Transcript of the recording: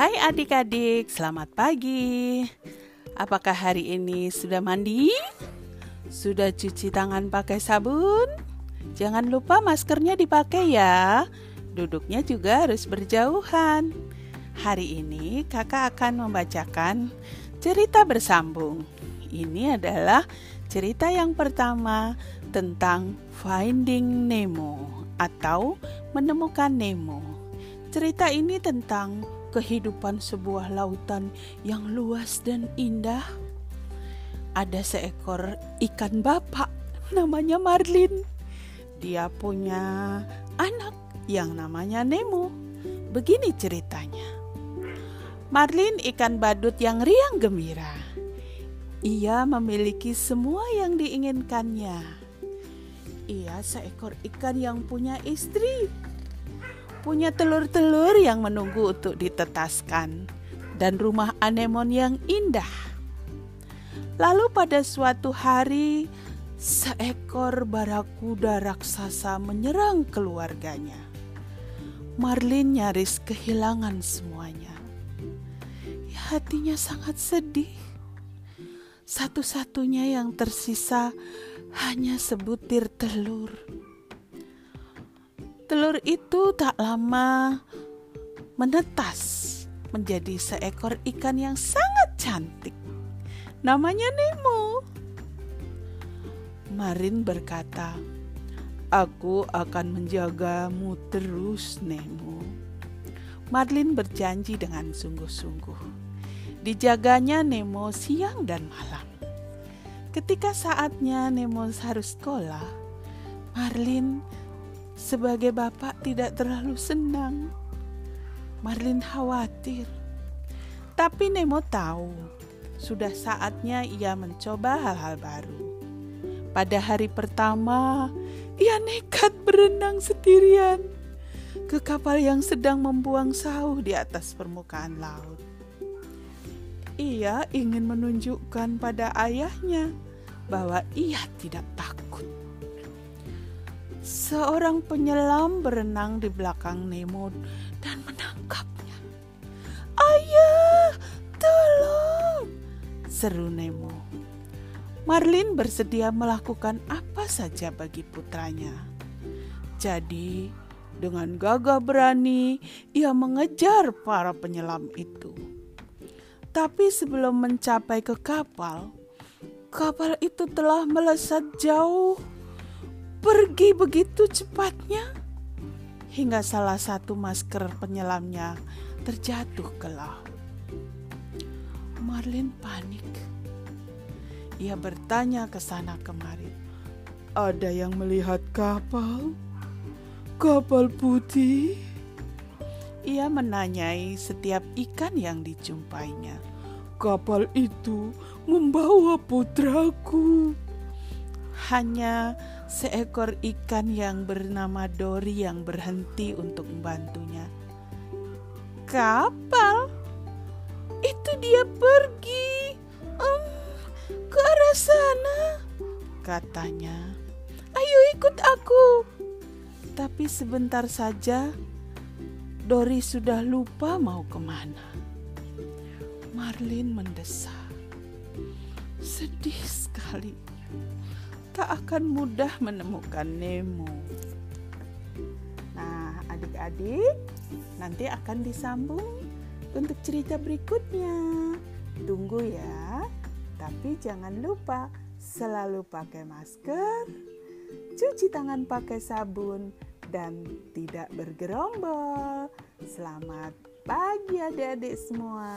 Hai adik-adik, selamat pagi. Apakah hari ini sudah mandi? Sudah cuci tangan pakai sabun? Jangan lupa maskernya dipakai ya. Duduknya juga harus berjauhan. Hari ini kakak akan membacakan cerita bersambung. Ini adalah cerita yang pertama tentang Finding Nemo atau menemukan Nemo. Cerita ini tentang kehidupan sebuah lautan yang luas dan indah. Ada seekor ikan bapak namanya Marlin. Dia punya anak yang namanya Nemo. Begini ceritanya. Marlin ikan badut yang riang gembira. Ia memiliki semua yang diinginkannya. Ia seekor ikan yang punya istri punya telur-telur yang menunggu untuk ditetaskan, dan rumah anemon yang indah. Lalu pada suatu hari, seekor barakuda raksasa menyerang keluarganya. Marlin nyaris kehilangan semuanya. Hatinya sangat sedih. Satu-satunya yang tersisa hanya sebutir telur Telur itu tak lama menetas menjadi seekor ikan yang sangat cantik. Namanya Nemo. Marin berkata, "Aku akan menjagamu terus, Nemo." Marlin berjanji dengan sungguh-sungguh. Dijaganya Nemo siang dan malam. Ketika saatnya Nemo harus sekolah, Marlin sebagai bapak tidak terlalu senang. Marlin khawatir. Tapi Nemo tahu, sudah saatnya ia mencoba hal-hal baru. Pada hari pertama, ia nekat berenang sendirian ke kapal yang sedang membuang sauh di atas permukaan laut. Ia ingin menunjukkan pada ayahnya bahwa ia tidak. Seorang penyelam berenang di belakang Nemo dan menangkapnya. Ayah, tolong! Seru Nemo. Marlin bersedia melakukan apa saja bagi putranya. Jadi, dengan gagah berani, ia mengejar para penyelam itu. Tapi sebelum mencapai ke kapal, kapal itu telah melesat jauh pergi begitu cepatnya hingga salah satu masker penyelamnya terjatuh ke laut. Marlin panik. Ia bertanya ke sana kemari. Ada yang melihat kapal? Kapal putih? Ia menanyai setiap ikan yang dijumpainya. Kapal itu membawa putraku. Hanya seekor ikan yang bernama Dori yang berhenti untuk membantunya. Kapal? Itu dia pergi um, ke arah sana, katanya. Ayo ikut aku. Tapi sebentar saja, Dori sudah lupa mau ke mana. Marlin mendesak. Sedih sekali tak akan mudah menemukan Nemo. Nah, adik-adik, nanti akan disambung untuk cerita berikutnya. Tunggu ya, tapi jangan lupa selalu pakai masker, cuci tangan pakai sabun, dan tidak bergerombol. Selamat pagi, adik-adik semua.